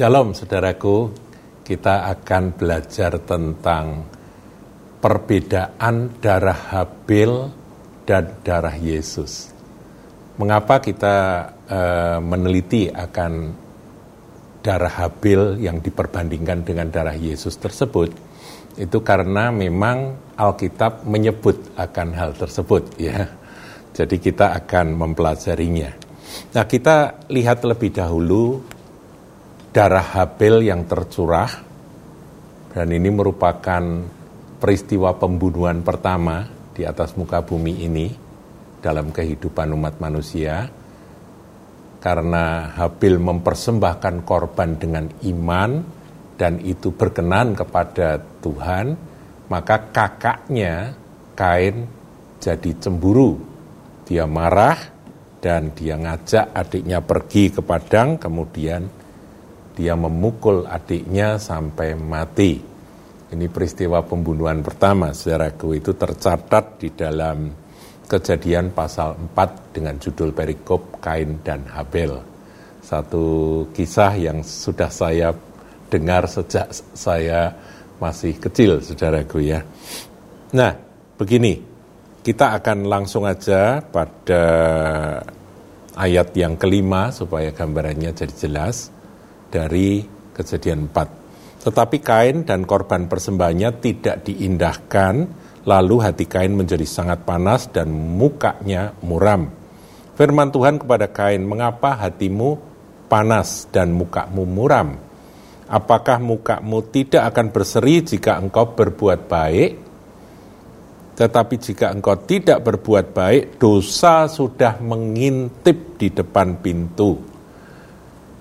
Shalom saudaraku, kita akan belajar tentang perbedaan darah Habil dan darah Yesus. Mengapa kita uh, meneliti akan darah Habil yang diperbandingkan dengan darah Yesus tersebut? Itu karena memang Alkitab menyebut akan hal tersebut ya. Jadi kita akan mempelajarinya. Nah, kita lihat lebih dahulu darah Habel yang tercurah dan ini merupakan peristiwa pembunuhan pertama di atas muka bumi ini dalam kehidupan umat manusia karena Habil mempersembahkan korban dengan iman dan itu berkenan kepada Tuhan maka kakaknya Kain jadi cemburu. Dia marah dan dia ngajak adiknya pergi ke padang kemudian dia memukul adiknya sampai mati. Ini peristiwa pembunuhan pertama, saudaraku, itu tercatat di dalam kejadian pasal 4 dengan judul perikop Kain dan Habel. Satu kisah yang sudah saya dengar sejak saya masih kecil, saudaraku ya. Nah, begini, kita akan langsung aja pada ayat yang kelima supaya gambarannya jadi jelas dari kejadian 4. Tetapi Kain dan korban persembahannya tidak diindahkan, lalu hati Kain menjadi sangat panas dan mukanya muram. Firman Tuhan kepada Kain, mengapa hatimu panas dan mukamu muram? Apakah mukamu tidak akan berseri jika engkau berbuat baik? Tetapi jika engkau tidak berbuat baik, dosa sudah mengintip di depan pintu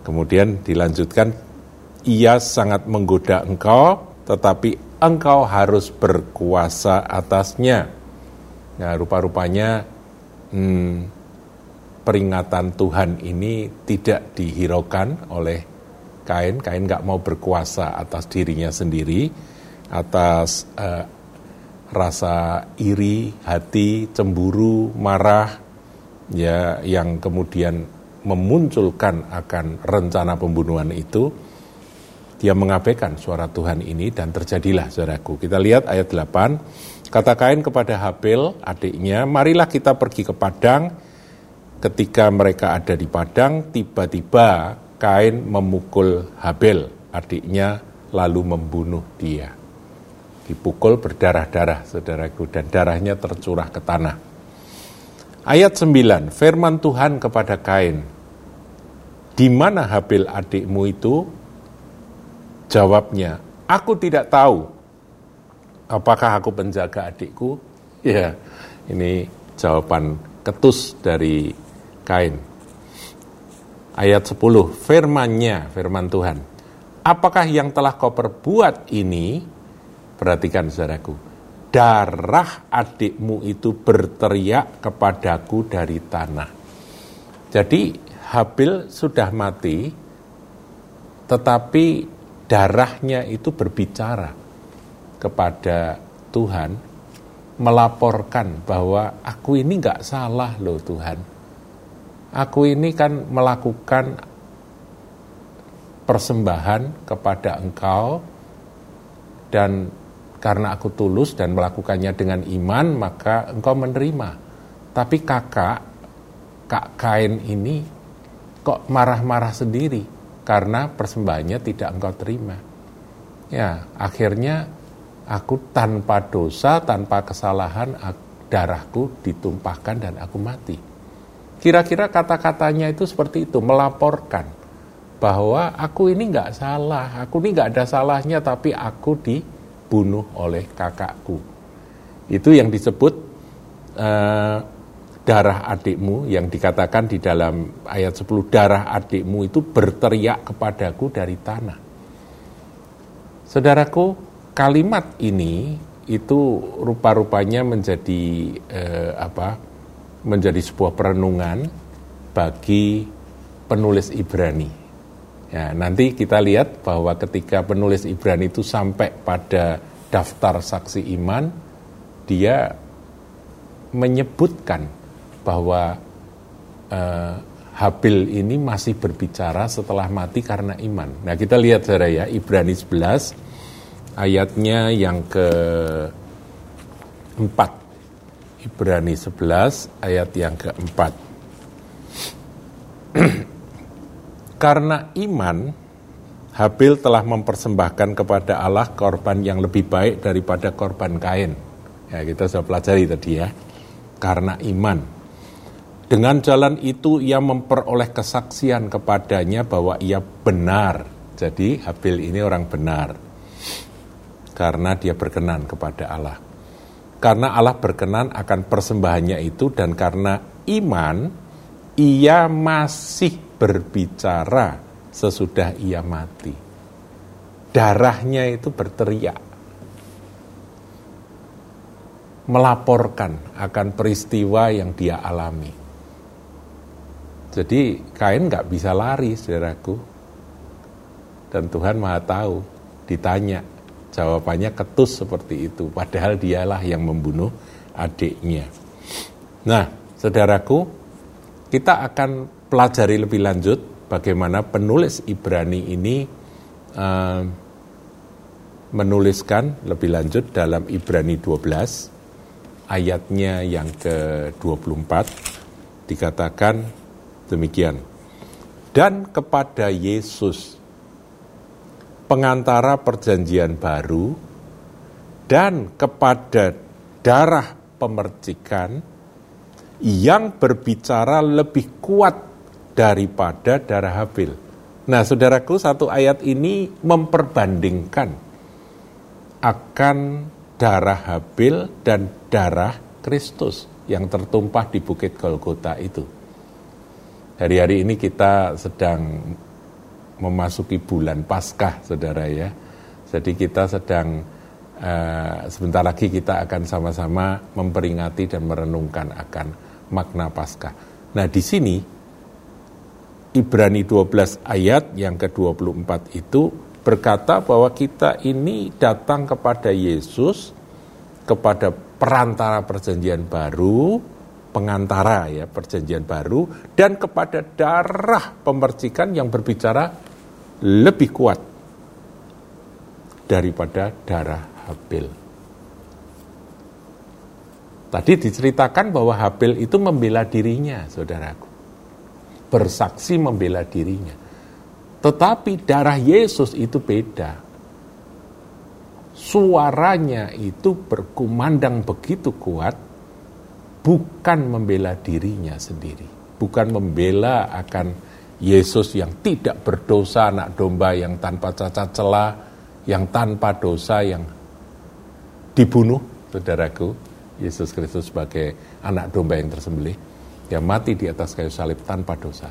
Kemudian dilanjutkan, ia sangat menggoda engkau, tetapi engkau harus berkuasa atasnya. Nah, rupa-rupanya hmm, peringatan Tuhan ini tidak dihiraukan oleh Kain. Kain nggak mau berkuasa atas dirinya sendiri, atas uh, rasa iri, hati, cemburu, marah, ya yang kemudian memunculkan akan rencana pembunuhan itu, dia mengabaikan suara Tuhan ini dan terjadilah saudaraku. Kita lihat ayat 8, kata Kain kepada Habel adiknya, marilah kita pergi ke Padang. Ketika mereka ada di Padang, tiba-tiba Kain memukul Habel adiknya lalu membunuh dia. Dipukul berdarah-darah saudaraku dan darahnya tercurah ke tanah. Ayat 9, firman Tuhan kepada Kain, di mana Habil adikmu itu? Jawabnya, aku tidak tahu. Apakah aku penjaga adikku? Ya, ini jawaban ketus dari Kain. Ayat 10, firmannya, firman Tuhan. Apakah yang telah kau perbuat ini? Perhatikan saudaraku darah adikmu itu berteriak kepadaku dari tanah. Jadi Habil sudah mati, tetapi darahnya itu berbicara kepada Tuhan, melaporkan bahwa aku ini nggak salah loh Tuhan. Aku ini kan melakukan persembahan kepada Engkau dan karena aku tulus dan melakukannya dengan iman, maka engkau menerima. Tapi kakak, kak kain ini kok marah-marah sendiri karena persembahannya tidak engkau terima. Ya, akhirnya aku tanpa dosa, tanpa kesalahan, darahku ditumpahkan dan aku mati. Kira-kira kata-katanya itu seperti itu, melaporkan bahwa aku ini nggak salah, aku ini nggak ada salahnya, tapi aku di dibunuh oleh kakakku. Itu yang disebut uh, darah adikmu yang dikatakan di dalam ayat 10 darah adikmu itu berteriak kepadaku dari tanah. Saudaraku, kalimat ini itu rupa-rupanya menjadi eh, apa? menjadi sebuah perenungan bagi penulis Ibrani Ya, nanti kita lihat bahwa ketika penulis Ibrani itu sampai pada daftar saksi iman, dia menyebutkan bahwa uh, Habil ini masih berbicara setelah mati karena iman. Nah kita lihat saudara ya, Ibrani 11 ayatnya yang ke 4. Ibrani 11 ayat yang keempat. Karena iman, Habil telah mempersembahkan kepada Allah korban yang lebih baik daripada korban Kain. Ya, kita sudah pelajari tadi ya. Karena iman. Dengan jalan itu ia memperoleh kesaksian kepadanya bahwa ia benar. Jadi Habil ini orang benar. Karena dia berkenan kepada Allah. Karena Allah berkenan akan persembahannya itu dan karena iman ia masih berbicara sesudah ia mati. Darahnya itu berteriak. Melaporkan akan peristiwa yang dia alami. Jadi kain nggak bisa lari, saudaraku. Dan Tuhan maha tahu, ditanya, Jawabannya ketus seperti itu, padahal dialah yang membunuh adiknya. Nah, saudaraku, kita akan pelajari lebih lanjut bagaimana penulis Ibrani ini uh, menuliskan lebih lanjut dalam Ibrani 12 ayatnya yang ke-24 dikatakan demikian. Dan kepada Yesus pengantara perjanjian baru dan kepada darah pemercikan yang berbicara lebih kuat daripada darah Habil. Nah, saudaraku, satu ayat ini memperbandingkan akan darah Habil dan darah Kristus yang tertumpah di Bukit Golgota itu. Hari-hari ini kita sedang memasuki bulan Paskah, saudara ya. Jadi kita sedang uh, sebentar lagi kita akan sama-sama memperingati dan merenungkan akan makna Paskah. Nah di sini Ibrani 12 ayat yang ke-24 itu berkata bahwa kita ini datang kepada Yesus kepada perantara perjanjian baru, pengantara ya perjanjian baru dan kepada darah pemercikan yang berbicara lebih kuat daripada darah Habil. Tadi diceritakan bahwa Habil itu membela dirinya, saudaraku. Bersaksi membela dirinya. Tetapi darah Yesus itu beda. Suaranya itu berkumandang begitu kuat, bukan membela dirinya sendiri. Bukan membela akan Yesus yang tidak berdosa, anak domba yang tanpa cacat celah, yang tanpa dosa, yang dibunuh, saudaraku, Yesus Kristus sebagai anak domba yang tersembelih, yang mati di atas kayu salib tanpa dosa.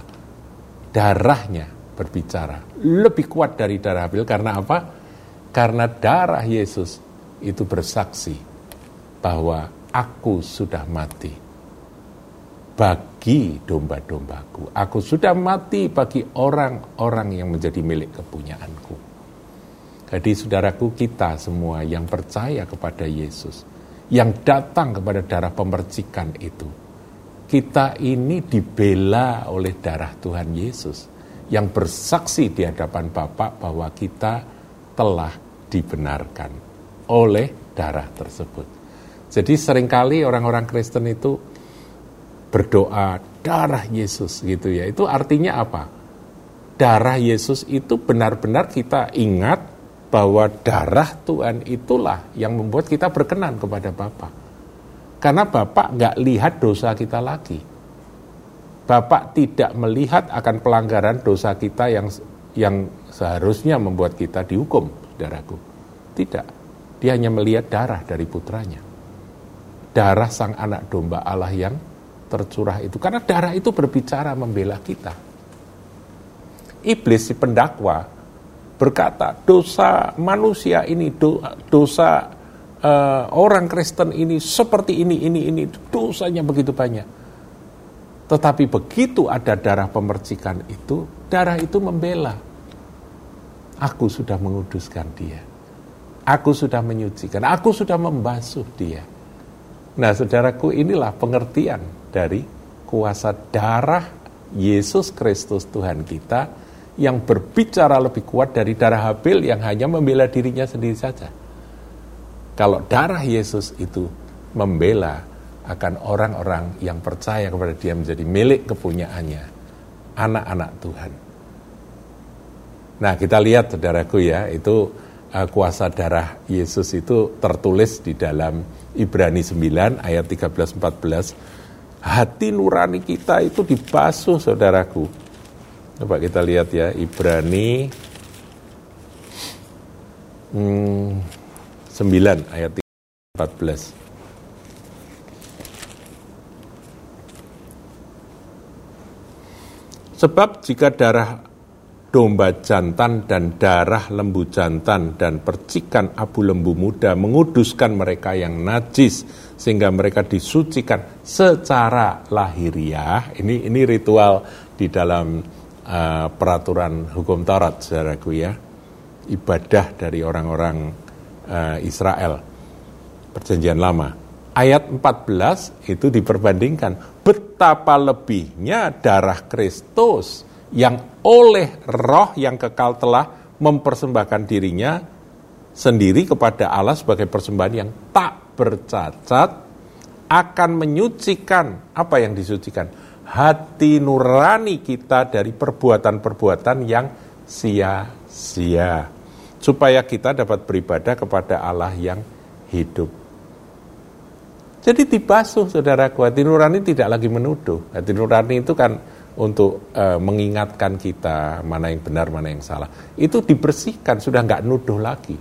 Darahnya berbicara lebih kuat dari darah Habil karena apa? Karena darah Yesus itu bersaksi bahwa aku sudah mati bagi domba-dombaku. Aku sudah mati bagi orang-orang yang menjadi milik kepunyaanku. Jadi saudaraku kita semua yang percaya kepada Yesus, yang datang kepada darah pemercikan itu, kita ini dibela oleh darah Tuhan Yesus yang bersaksi di hadapan Bapa bahwa kita telah dibenarkan oleh darah tersebut. Jadi sering kali orang-orang Kristen itu berdoa darah Yesus gitu ya. Itu artinya apa? Darah Yesus itu benar-benar kita ingat bahwa darah Tuhan itulah yang membuat kita berkenan kepada Bapa. Karena Bapak nggak lihat dosa kita lagi. Bapak tidak melihat akan pelanggaran dosa kita yang yang seharusnya membuat kita dihukum, saudaraku. Tidak. Dia hanya melihat darah dari putranya. Darah sang anak domba Allah yang tercurah itu. Karena darah itu berbicara membela kita. Iblis si pendakwa berkata, dosa manusia ini, dosa uh, orang Kristen ini seperti ini, ini, ini, dosanya begitu banyak. Tetapi begitu ada darah pemercikan itu, darah itu membela. Aku sudah menguduskan dia. Aku sudah menyucikan, aku sudah membasuh dia. Nah, saudaraku, inilah pengertian dari kuasa darah Yesus Kristus Tuhan kita yang berbicara lebih kuat dari darah Habil yang hanya membela dirinya sendiri saja. Kalau darah Yesus itu membela akan orang-orang yang percaya kepada dia menjadi milik kepunyaannya, anak-anak Tuhan. Nah kita lihat saudaraku ya, itu uh, kuasa darah Yesus itu tertulis di dalam Ibrani 9 ayat 13-14. Hati nurani kita itu dibasuh saudaraku Coba kita lihat ya, Ibrani hmm, 9 ayat 14. Sebab jika darah domba jantan dan darah lembu jantan dan percikan abu lembu muda menguduskan mereka yang najis sehingga mereka disucikan secara lahiriah. Ini ini ritual di dalam uh, peraturan hukum Taurat, saudaraku ya, ibadah dari orang-orang uh, Israel, perjanjian lama. Ayat 14 itu diperbandingkan betapa lebihnya darah Kristus yang oleh roh yang kekal telah mempersembahkan dirinya sendiri kepada Allah sebagai persembahan yang tak bercacat akan menyucikan apa yang disucikan hati nurani kita dari perbuatan-perbuatan yang sia-sia. Supaya kita dapat beribadah kepada Allah yang hidup. Jadi dibasuh saudaraku, hati nurani tidak lagi menuduh. Hati nurani itu kan untuk e, mengingatkan kita mana yang benar, mana yang salah. Itu dibersihkan, sudah nggak nuduh lagi.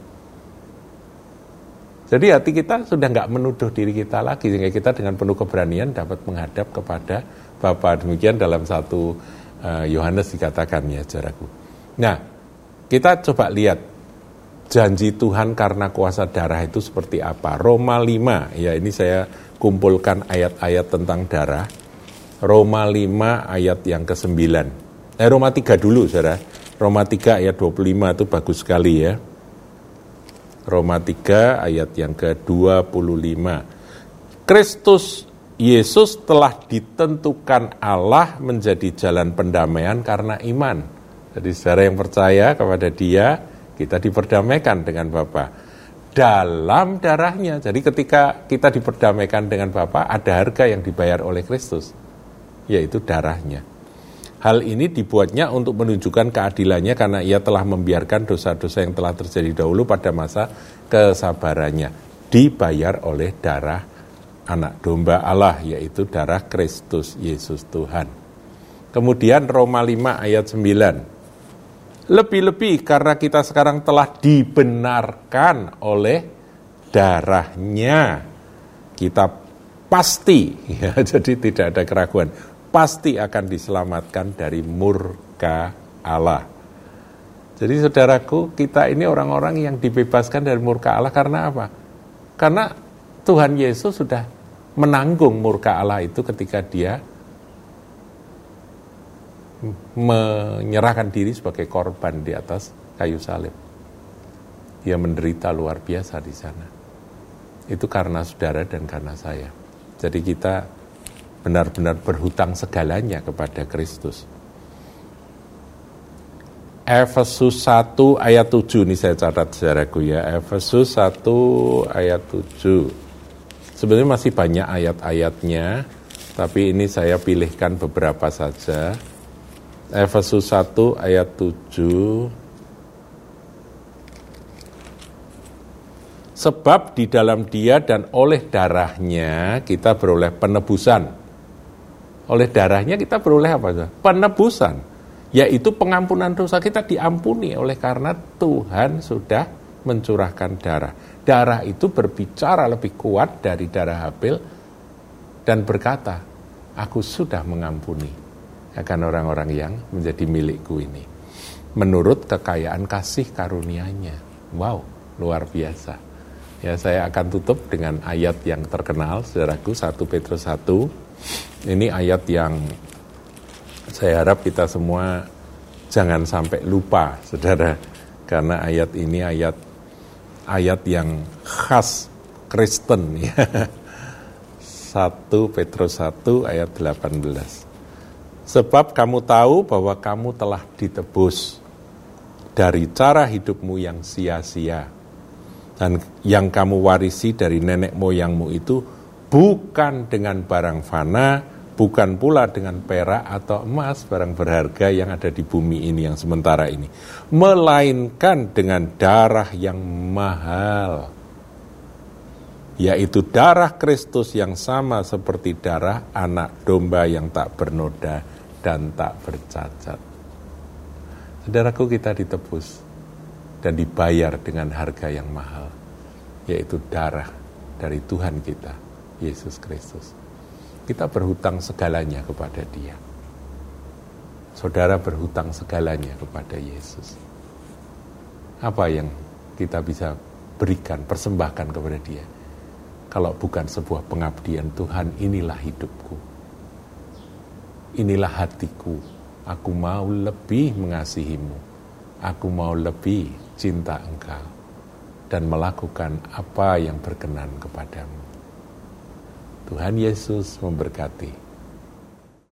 Jadi hati kita sudah nggak menuduh diri kita lagi, sehingga kita dengan penuh keberanian dapat menghadap kepada Bapa. Demikian dalam satu uh, Yohanes dikatakan ya saudaraku. Nah, kita coba lihat janji Tuhan karena kuasa darah itu seperti apa. Roma 5, ya ini saya kumpulkan ayat-ayat tentang darah. Roma 5 ayat yang ke-9. Eh Roma 3 dulu saudara. Roma 3 ayat 25 itu bagus sekali ya. Roma 3 ayat yang ke-25. Kristus Yesus telah ditentukan Allah menjadi jalan pendamaian karena iman. Jadi saudara yang percaya kepada dia, kita diperdamaikan dengan Bapa dalam darahnya. Jadi ketika kita diperdamaikan dengan Bapa, ada harga yang dibayar oleh Kristus, yaitu darahnya. Hal ini dibuatnya untuk menunjukkan keadilannya karena ia telah membiarkan dosa-dosa yang telah terjadi dahulu pada masa kesabarannya dibayar oleh darah anak domba Allah yaitu darah Kristus Yesus Tuhan. Kemudian Roma 5 ayat 9. Lebih-lebih karena kita sekarang telah dibenarkan oleh darahnya. Kita pasti, ya, jadi tidak ada keraguan, pasti akan diselamatkan dari murka Allah. Jadi saudaraku, kita ini orang-orang yang dibebaskan dari murka Allah karena apa? Karena Tuhan Yesus sudah menanggung murka Allah itu ketika dia menyerahkan diri sebagai korban di atas kayu salib. Dia menderita luar biasa di sana. Itu karena saudara dan karena saya. Jadi kita benar-benar berhutang segalanya kepada Kristus. Efesus 1 ayat 7 ini saya catat saudaraku ya. Efesus 1 ayat 7. Sebenarnya masih banyak ayat-ayatnya, tapi ini saya pilihkan beberapa saja. Efesus 1 ayat 7. Sebab di dalam dia dan oleh darahnya kita beroleh penebusan. Oleh darahnya kita beroleh apa? Penebusan. Yaitu pengampunan dosa kita diampuni oleh karena Tuhan sudah mencurahkan darah darah itu berbicara lebih kuat dari darah Habil dan berkata, aku sudah mengampuni akan orang-orang yang menjadi milikku ini. Menurut kekayaan kasih karunia-Nya. Wow, luar biasa. Ya, saya akan tutup dengan ayat yang terkenal, saudaraku, 1 Petrus 1. Ini ayat yang saya harap kita semua jangan sampai lupa, saudara. Karena ayat ini ayat ayat yang khas Kristen ya. 1 Petrus 1 ayat 18. Sebab kamu tahu bahwa kamu telah ditebus dari cara hidupmu yang sia-sia. Dan yang kamu warisi dari nenek moyangmu itu bukan dengan barang fana, bukan pula dengan perak atau emas, barang berharga yang ada di bumi ini yang sementara ini, melainkan dengan darah yang mahal, yaitu darah Kristus yang sama seperti darah anak domba yang tak bernoda dan tak bercacat. Saudaraku kita ditebus dan dibayar dengan harga yang mahal, yaitu darah dari Tuhan kita, Yesus Kristus. Kita berhutang segalanya kepada dia. Saudara berhutang segalanya kepada Yesus. Apa yang kita bisa berikan, persembahkan kepada dia? Kalau bukan sebuah pengabdian Tuhan, inilah hidupku. Inilah hatiku. Aku mau lebih mengasihimu. Aku mau lebih cinta engkau. Dan melakukan apa yang berkenan kepadamu. Tuhan Yesus memberkati.